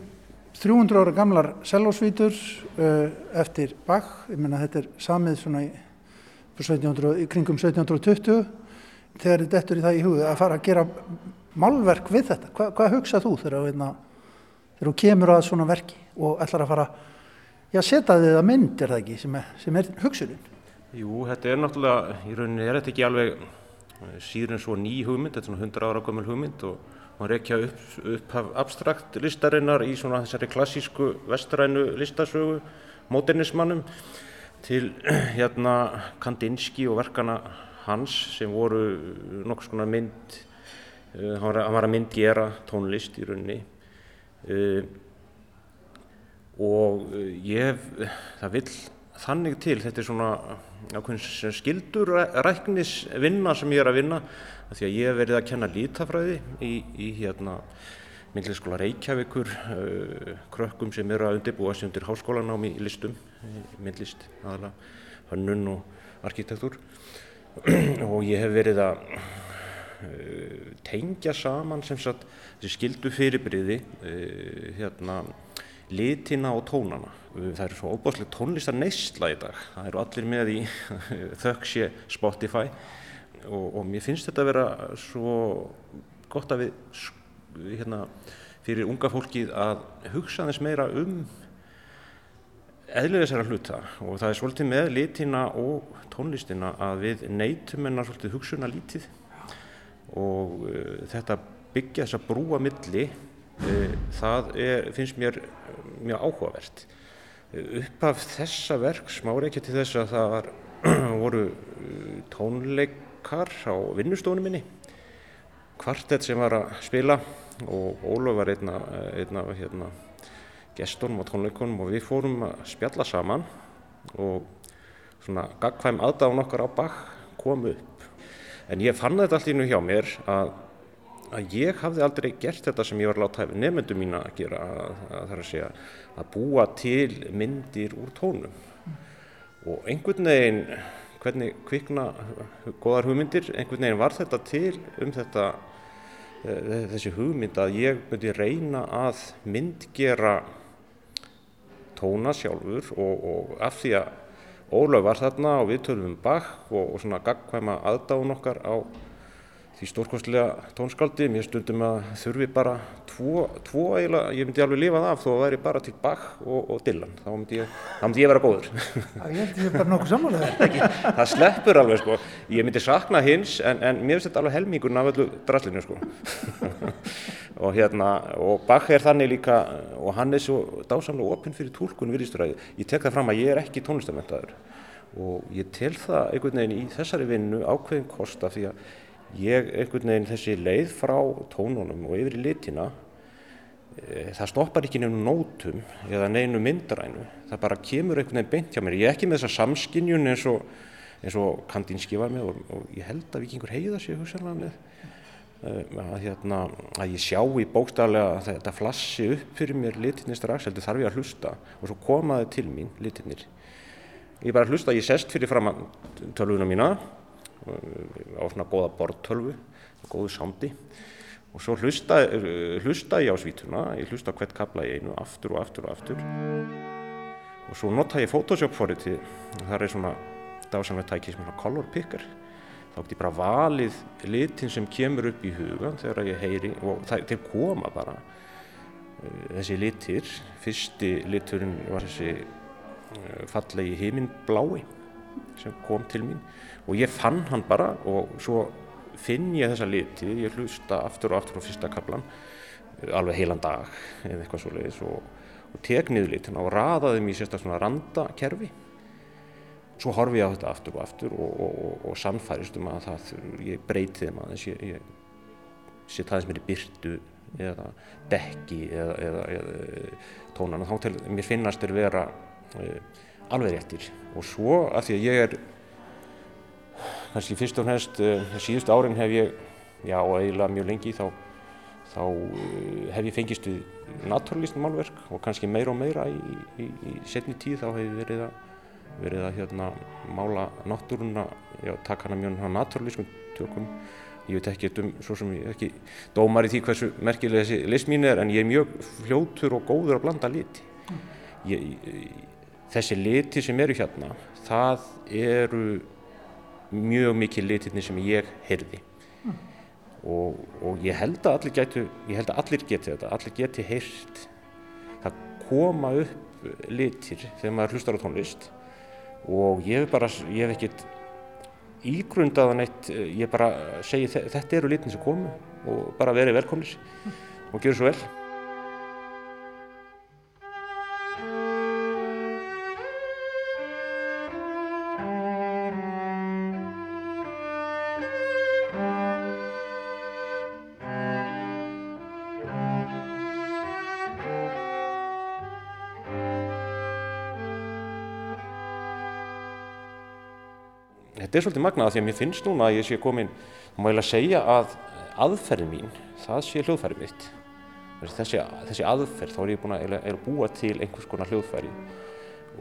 300 ára gamlar sellósvítur uh, eftir Bach, ég menna þetta er samið svona í, fyrir 1700, í kringum 1720 þegar þetta dettur í það í hugið að fara að gera málverk við þetta, Hva, hvað hugsað þú hérna, þegar þú kemur að svona verki og ætlar að fara já, setja þið að mynd er það ekki sem er, sem er hugsunin?
Jú, þetta er náttúrulega, í rauninni er þetta ekki alveg eh, síður en svo ný hugmynd, þetta er svona 100 ára gömul hugmynd og maður rekja upp, upp af abstrakt listarinnar í svona þessari klassísku vestrænu listasögu, modernismannum til hérna Kandinsky og verkana hans sem voru nokkuð svona mynd, uh, hann, var, að myndgera tónlist í rauninni. Uh, og uh, ég það vill þannig til, þetta er svona skildur ræknis vinna sem ég er að vinna því að ég hef verið að kenna lítafræði í, í hérna myndliskóla Reykjavíkur uh, krökkum sem eru að undirbúa sig undir háskólanámi í listum, í myndlist aðalega, hönnun og arkitektúr og ég hef verið að uh, tengja saman sem sagt þessi skildu fyrirbriði uh, hérna litina og tónana. Það eru svo óbáslega tónlistar neysla í dag. Það eru allir með í þökksje Spotify og, og mér finnst þetta að vera svo gott að við hérna, fyrir unga fólkið að hugsa aðeins meira um eðlið þessara hluta. Og það er svolítið með litina og tónlistina að við neytum hennar svolítið hugsuna lítið og uh, þetta byggja þessa brúa milli uh, það er, finnst mér mjög áhugavert. Uh, upp af þessa verks má reykja til þess að það var, voru uh, tónleikar á vinnustofunum minni kvartett sem var að spila og Ólaf var einna, einna hérna, gestunum á tónleikunum og við fórum að spjalla saman og svona gagkvæm aðdáðan okkar á bakk kom upp. En ég fann þetta allt í nú hjá mér að, að ég hafði aldrei gert þetta sem ég var að láta nefnendum mína að gera, að, að, að segja búa til myndir úr tónum. Og einhvern veginn, hvernig kvikna góðar hugmyndir, einhvern veginn var þetta til um þetta eh, þessi hugmynd að ég myndi reyna að myndgera tóna sjálfur og, og af því að Ólaf var þarna og við tölum um Bach og, og svona gagkvæma aðdáun okkar á því stórkostlega tónskáldi, mér stundum að þurfi bara tvo, tvo eiginlega, ég myndi alveg lifa það af þó að væri bara til Bach og, og Dylan, þá myndi ég, þá myndi ég vera góður.
Ég held að ég er bara nokkuð þetta.
það sleppur alveg sko, ég myndi sakna hins en, en mér finnst þetta alveg helmingurinn af öllu draslinu sko. og hérna, og Bach er þannig líka, og hann er svo dásamlega opinn fyrir tólkun virðisturæði, ég tek það fram að ég er ekki tónlistamentaður og ég tel það einhvern veginn í þessari vinnu ákveðin kosta því að ég einhvern veginn þessi leið frá tónunum og yfir í litina e, það stoppar ekki nefnum nótum eða nefnum myndrænu það bara kemur einhvern veginn beint hjá mér. Ég er ekki með þessa samskinjun eins og, og Kandinski var með og, og ég held að vikingur heiða sér hugsanlega með e, að, hérna, að ég sjá í bókstaflega að þetta flassi upp fyrir mér litinir strax heldur þarf ég að hlusta. Og svo komaði til mín litinir ég bara hlusta, ég sest fyrir fram tölvuna mína á svona góða bortölvu, góðu sándi. Og svo hlusta, hlusta ég á svítuna, ég hlusta hvert kabla í einu aftur og aftur og aftur. Og svo nota ég Photoshop forriti, það er svona dásamlega tæki sem svona color picker. Þá getur ég bara valið litin sem kemur upp í huga þegar ég heyri og til koma bara. Þessi litir, fyrsti liturinn var þessi fallegi heiminblái sem kom til mín og ég fann hann bara og svo finn ég þessa liti, ég hlusta aftur og aftur á fyrsta kaplan alveg heilan dag eða eitthvað svo leiðis og, og tek niður litina og raðaði mér sérstaklega svona randakerfi. Svo horfi ég á þetta aftur og aftur og, og, og sannfærist um að það, ég breyti þeim aðeins, ég, ég set aðeins mér í byrtu eða dekki eða, eða, eða tónan og þá til mér finnast þeir vera uh, alveg réttir. Og svo að því að ég er kannski fyrst og næst uh, síðust árin hef ég, já eiginlega mjög lengi þá, þá uh, hef ég fengist við naturalistin málverk og kannski meira og meira í, í, í setni tíð þá hef ég verið að, verið að hérna, mála náttúruna, já taka hana mjög naturalistum tökum. Ég veit ekki um, svo sem ég ekki dómar í því hversu merkileg þessi list mín er en ég er mjög fljótur og góður að blanda liti. Ég, ég, þessi liti sem eru hérna það eru mjög mikið litirni sem ég heyrði mm. og, og ég held að allir getu, ég held að allir geti þetta, allir geti heyrt það koma upp litir þegar maður hlustar á tónlist og ég hef bara, ég hef ekkert ígrundaðan eitt, ég bara segi þetta eru litin sem komu og bara verið velkomnis mm. og gjör svo vel þetta er svolítið magnað því að mér finnst núna að ég sé komin, má ég lega segja að aðferðin mín, það sé hljóðfærið mitt. Þessi, þessi aðferð, þá er ég búin að, að búa til einhvers konar hljóðfæri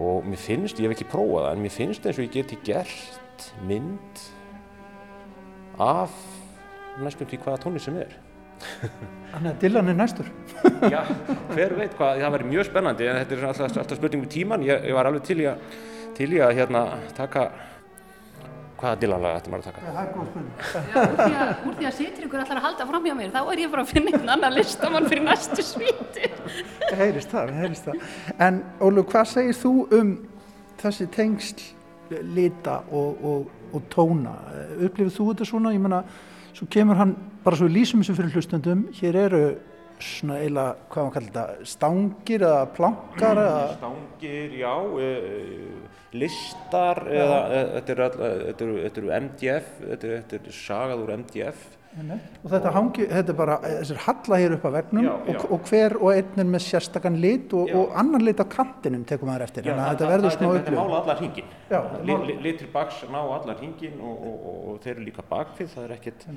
og mér finnst, ég hef ekki prófað það, en mér finnst eins og ég geti gert mynd af næstum því hvaða tónlist sem er.
Þannig að Dylan er næstur.
Já, hver veit hvað, það verður mjög spennandi en þetta er alltaf, alltaf spurning með tíman, ég, ég var alveg til í að, til í að hérna, taka hvaða dilanlega ættum maður að taka?
Það er góð spurning.
Já, úr því að, úr því að situr ykkur allar að halda fram hjá mér, þá er ég bara að finna einn annan listamann fyrir næstu svíti.
Það heyrist það, það heyrist það. En Ólu, hvað segir þú um þessi tengsl lita og, og, og tóna? Upplifir þú þetta svona? Ég menna, svo kemur hann bara svo í lýsum sem fyrir hlustendum, hér eru svona eiginlega, hvað maður kallar þetta, stangir eða plankar eða?
Stangir, já, e, listar já. eða e, þetta eru, eru, eru MDF, þetta eru, sagað úr MDF.
Og þetta hangi, þetta er bara, þessir halla hér upp að vegnum já, já. Og, og hver og einn er með sérstakann lit og, og annan lit á kantinum tekum maður eftir, þannig að þetta verður smá upplöf.
Þetta mála allar hingin, litur baks ná allar hingin og, og þeir eru líka bakfið, það er ekkert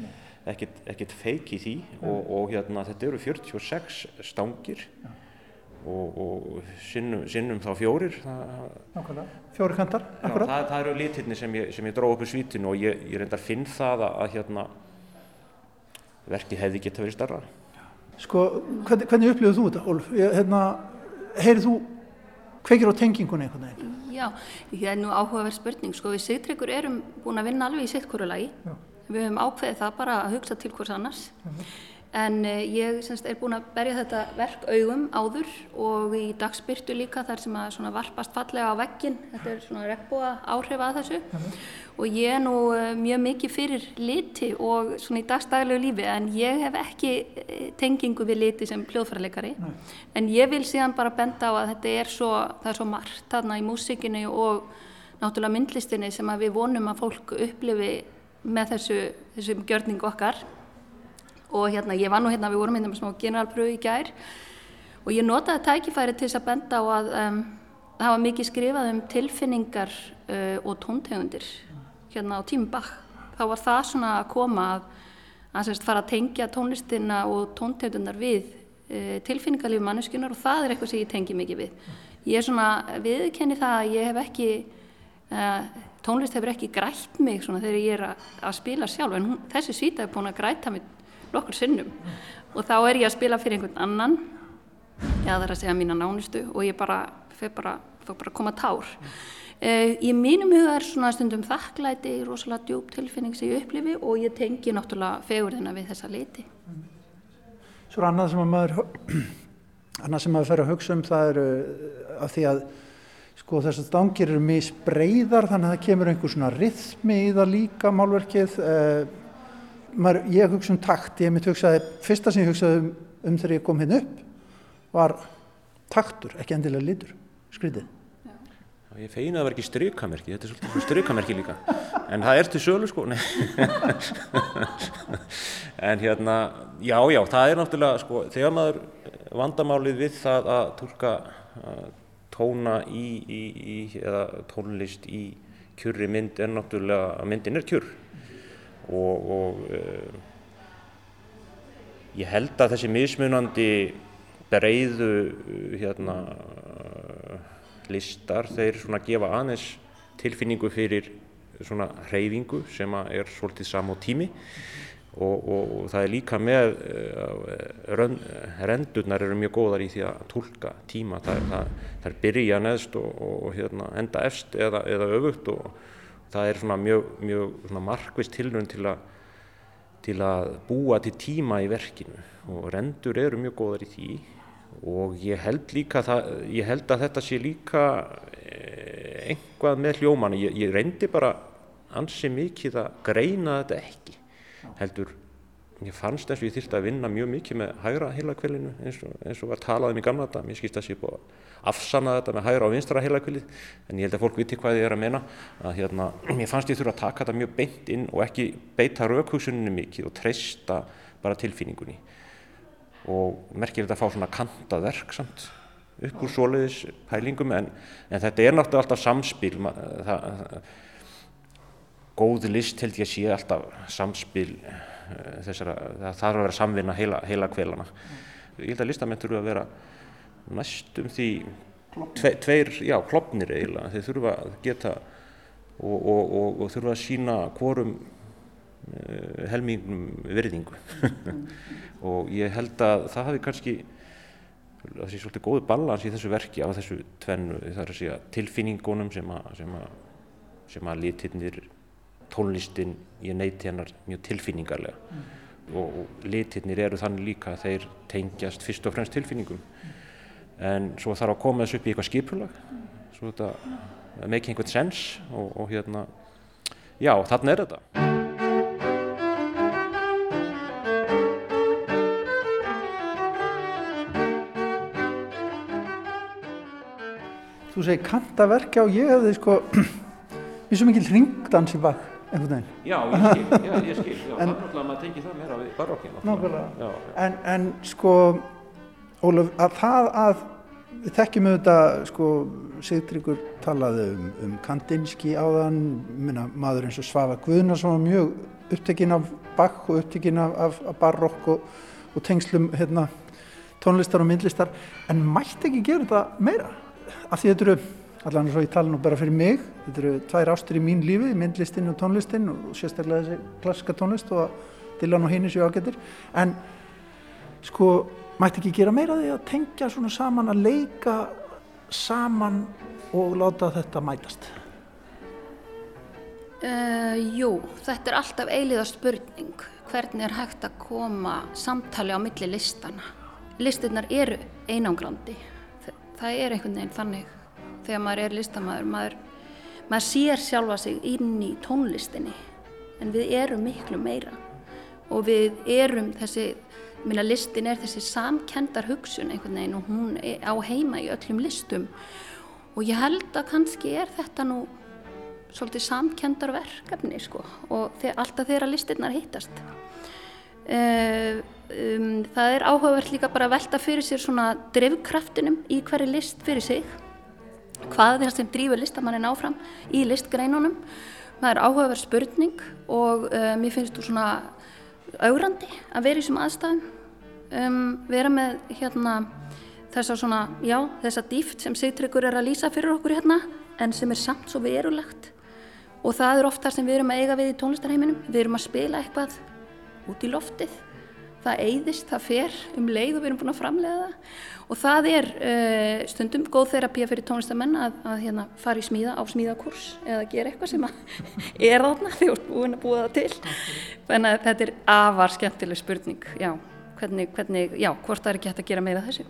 ekkert, ekkert feik í því og, og hérna þetta eru 46 stangir og, og sinnum, sinnum þá fjórir.
Fjóri kantar
já, það, það eru litirni sem ég, sem ég dróð upp í svítinu og ég, ég reyndar finn það að, að hérna verkið hefði geta verið starra
Sko, hvernig, hvernig upplifðu þú þetta, Ólf? Hérna, heyrið þú kveikir á tengingunni einhvern veginn?
Já, það er nú áhugaverð spurning, sko við Sigtryggur erum búin að vinna alveg í sitt hverju lagi við höfum ákveðið það bara að hugsa til hvers annars. En uh, ég semst, er búin að berja þetta verk augum áður og í dagsbyrtu líka þar sem að varpast fallega á veggin þetta er svona regnbúa áhrif að þessu. Og ég er nú uh, mjög mikið fyrir liti og svona í dagstæðilegu lífi en ég hef ekki tengingu við liti sem hljóðfærarleikari en ég vil síðan bara benda á að þetta er svo, það er svo margt þarna í músikinu og náttúrulega myndlistinni sem við vonum að fólk upplifi með þessu, þessum gjörningu okkar og hérna ég var nú hérna, við vorum hérna með smá generalpröfu í gær og ég notaði tækifæri til þess að benda á að um, það var mikið skrifað um tilfinningar uh, og tóntegundir hérna á tímum bakk. Þá var það svona að koma að, að semst, fara að tengja tónlistina og tóntegundunar við uh, tilfinningarlífi manneskunar og það er eitthvað sem ég tengi mikið við. Ég er svona viðkenni það að ég hef ekki, uh, tónlist hefur ekki grætt mig svona þegar ég er að, að spila sjálf en hún, þessi svíta er búin að græta mig nokkur sinnum. Og þá er ég að spila fyrir einhvern annan eða það er að segja mína nánustu og ég bara, bara, bara koma tár. Uh, í mínum huga er svona stundum þakklæti rosalega djúb tilfinning sem ég upplifi og ég tengi náttúrulega fegurðina við þessa leiti
Svo er annað sem að maður annað sem maður fer að hugsa um það eru uh, af því að sko þessar stangir eru misbreyðar þannig að það kemur einhver svona rithmi í það líka málverkið. Uh, maður, ég hugsa um takt, ég mitt hugsaði, fyrsta sem ég hugsaði um, um þegar ég kom hérna upp var taktur, ekki endilega litur, skritið.
Ég feina að var ekki strykamerki, þetta er svolítið strykamerki líka, en það er til sölu sko, en hérna, já, já, það er náttúrulega, sko, þegar maður vandamálið við það að tólka tóna í, í, í, eða tónlist í kjurri mynd er náttúrulega að myndin er kjurr. Og, og uh, ég held að þessi mismunandi breyðu hérna, listar þeir svona gefa aðeins tilfinningu fyrir svona hreyfingu sem er svolítið sam á tími og, og, og það er líka með uh, rendurnar eru mjög góðar í því að tólka tíma. Það það, það er byrja neðst og, og hérna, enda efst eða, eða öfugt og það er svona mjög, mjög markvist tilnum til, til að búa til tíma í verkinu. Og rendur eru mjög góðar í því. Og ég held líka það, ég held að þetta sé líka eh, einhvað með hljóman ég, ég reyndi bara ansi mikið að greina þetta ekki heldur ég fannst eins og ég þýrti að vinna mjög mikið með hægra heilakvelinu eins og, eins og var talað um í gamla þetta mér skýrst að sé búið að afsanna þetta með hægra og vinstra heilakvelið en ég held að fólk viti hvað ég er að mena að hérna, mér fannst ég þurfa að taka þetta mjög beint inn og ekki beita raukhusuninu mikið og treysta bara tilfinningunni. Og merkir þetta að fá svona kantað verk samt upp úr svoleiðis pælingum en, en þetta er náttúrulega alltaf samspil það, góð list held ég að sé alltaf samspil Eh, þessara, það þarf að vera samvinna heila, heila kvelana. Ég held að listamenn þurfa að vera næstum því tve, tveir, já, klopnir eiginlega, þeir þurfa að geta og, og, og, og þurfa að sína hvorum uh, helmingum virðingu. Og ég held að það hafi kannski það sé svolítið góðu ballans í þessu verki á þessu tvennu, það er að segja tilfinningunum sem að, sem að, sem að litirnir tónlistin, ég neyti hennar mjög tilfinningarlega mm. og, og litirnir eru þannig líka að þeir tengjast fyrst og fremst tilfinningum. Mm. en svo þarf að koma þessu upp í eitthvað skipulag. Svo þetta make einhvern sens og, og hérna já, þarna er þetta.
Þú segir kantaverkja og ég hefði sko við sem ekki ringdans í bakk einhvern veginn.
Já, ég skil, já, ég skil, já, en, náttúrulega að maður tengi það meira við barokkinu.
Nákvæmlega, en, en sko, Ólaf, að það að, við þekkjum auðvitað, sko, Sigtryggur talaði um, um Kandinsky áðan, minna, maður eins og Svafa Guðnarsson var mjög upptekinn af Bach og upptekinn af, af, af barokk og, og tengslum, hérna, tónlistar og myndlistar, en mætti ekki gera þetta meira, af því þetta eru allan svo ég tala nú bara fyrir mig þetta eru tvær ástur í mín lífi, myndlistin og tónlistin og sérstaklega þessi klassiska tónlist og Dylan og hinn séu ágættir en sko mætti ekki gera meira því að tengja svona saman að leika saman og láta þetta mætast
Uh, jú, þetta er alltaf eiliða spurning. Hvernig er hægt að koma samtali á milli listana? Listinnar eru einangrandi. Þa- Það er einhvern veginn þannig þegar maður er listamæður. Maður, maður sér sjálfa sig inn í tónlistinni en við erum miklu meira og við erum þessi, minna listin er þessi samkendar hugsun einhvern veginn og hún á heima í öllum listum og ég held að kannski er þetta nú svolítið samkendar verkefni sko og þe alltaf þegar listirnar hittast. Uh, um, það er áhugavert líka bara að velta fyrir sér svona drifkraftinum í hverju list fyrir sig. Hvað það sem drýfur listamannin áfram í listgreinunum? Það er áhugaverð spurning og uh, mér finnst þú svona augrandi að vera í þessum aðstæðum. Um, vera með hérna þessa svona, já, þessa dýft sem Sigtryggur er að lýsa fyrir okkur hérna en sem er samt svo verulegt og það er oft það sem við erum að eiga við í tónlistarheiminum við erum að spila eitthvað út í loftið það eyðist, það fer um leið og við erum búin að framlega það. Og það er uh, stundum góð þerapía fyrir tónlistamenn að, að hérna, fara í smíða á smíðakurs eða gera eitthvað sem er þarna þegar þú ert búin að búa það til. Þannig að þetta er afar skemmtileg spurning já, hvernig, hvernig, já, hvort það er ekki hægt að gera meira þessu?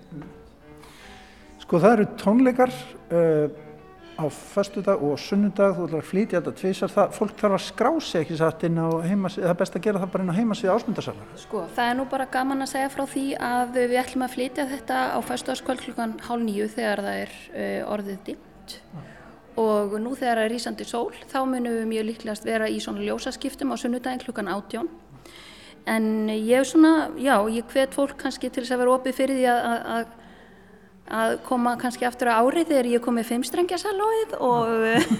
Sko það eru tónleikar uh, á föstudag og sunnudag, þú ætlar að flytja þetta tvísar, það, fólk þarf að skrá sig ekki satt inn á heimasíð, það er best að gera það bara inn á heimasíð ásmundarsalar.
Sko, það er nú bara gaman að segja frá því að við ætlum að flytja þetta á fæstuðarskvöld klukkan hálf nýju þegar það er uh, orðið dimmt og nú þegar það er rísandi sól þá munum við mjög líklegast vera í svona ljósaskiptum á sunnudaginn klukkan átjón en ég er svona, já, ég hvet fólk kannski til þess að vera opið fyrir því að, að, að koma kannski aftur á árið þegar ég kom með fimmstrengjasalóið og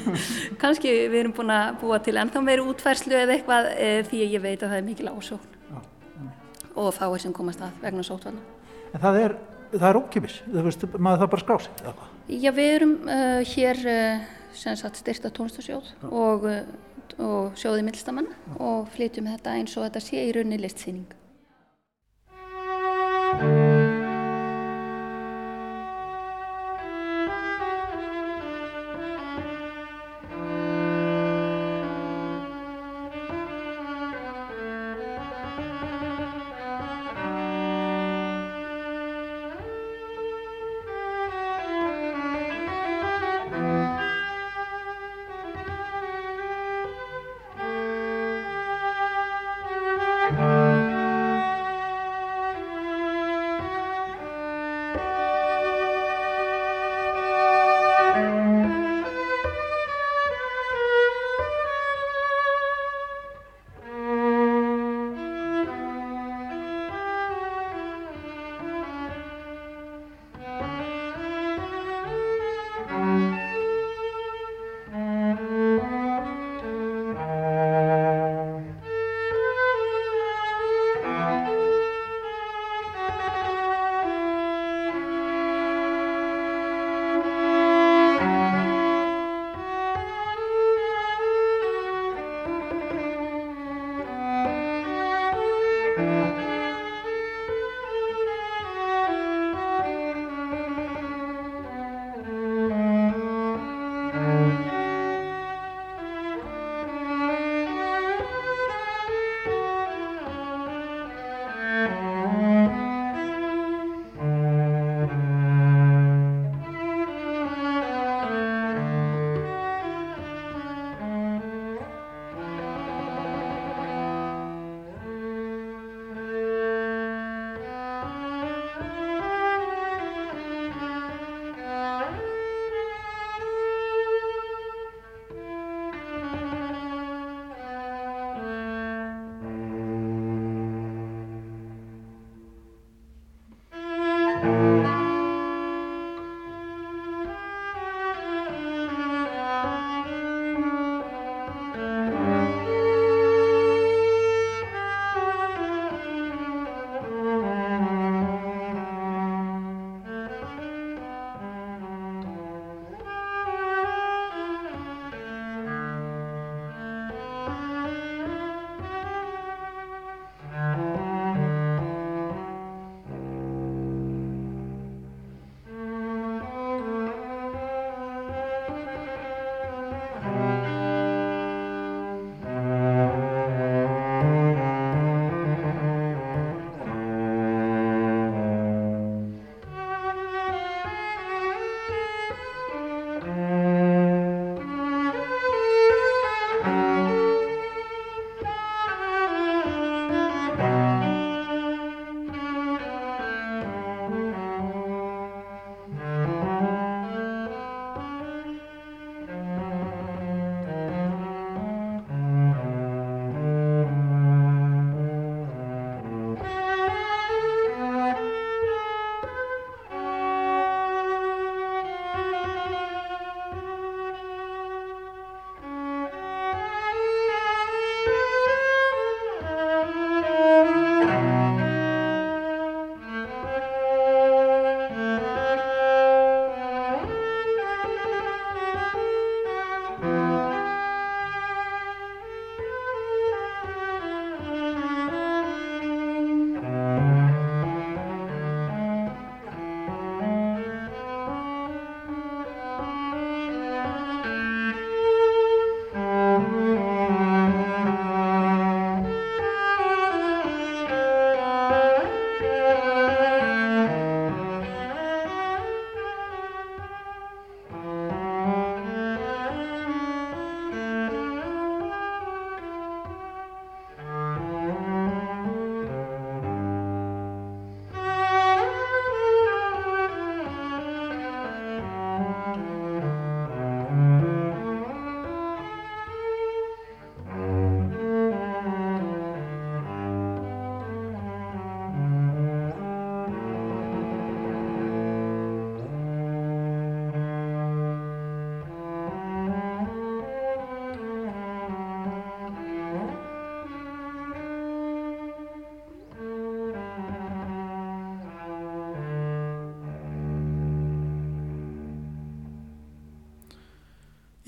kannski við erum búin að búa til ennþá meiri útfærslu eða eitthvað e, því að ég veit að það er mikil ásókn og fáið sem komast að vegna sótvarna.
En það er, það er ókipis, þú veist, maður það bara skrá sig eða hvað?
Já, við erum uh, hér uh, sem sagt styrta tónlistasjóð og, uh, og sjóði millstamann og flytjum þetta eins og þetta sé í raunni listsýning.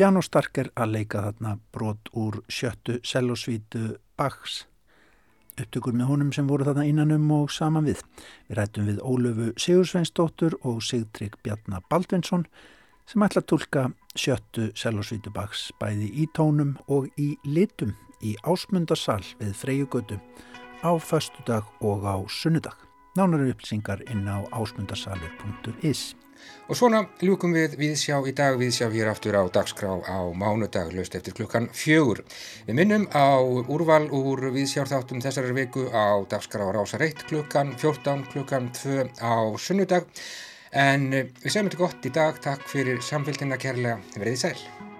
Janó Stark er að leika þarna brot úr sjöttu sellosvítu Bachs upptökur með honum sem voru þarna innanum og saman við. Við rættum við Ólöfu Sigursveinsdóttur og Sigtrygg Bjarnar Baldvinsson sem ætla að tólka sjöttu sellosvítu Bachs bæði í tónum og í litum í ásmundarsal við Freyjugötu á föstudag og á sunnudag. Nánari upplýsingar inn á ásmundarsalur.is
Og svona ljúkum við viðsjá í dag, viðsjá hér aftur á dagskrá á mánudag, löst eftir klukkan fjögur. Við minnum á úrval úr viðsjárþáttum þessari viku á dagskrá rásar 1 klukkan 14 klukkan 2 á sunnudag. En við segjum þetta gott í dag, takk fyrir samfélgina kærlega, verðið sæl.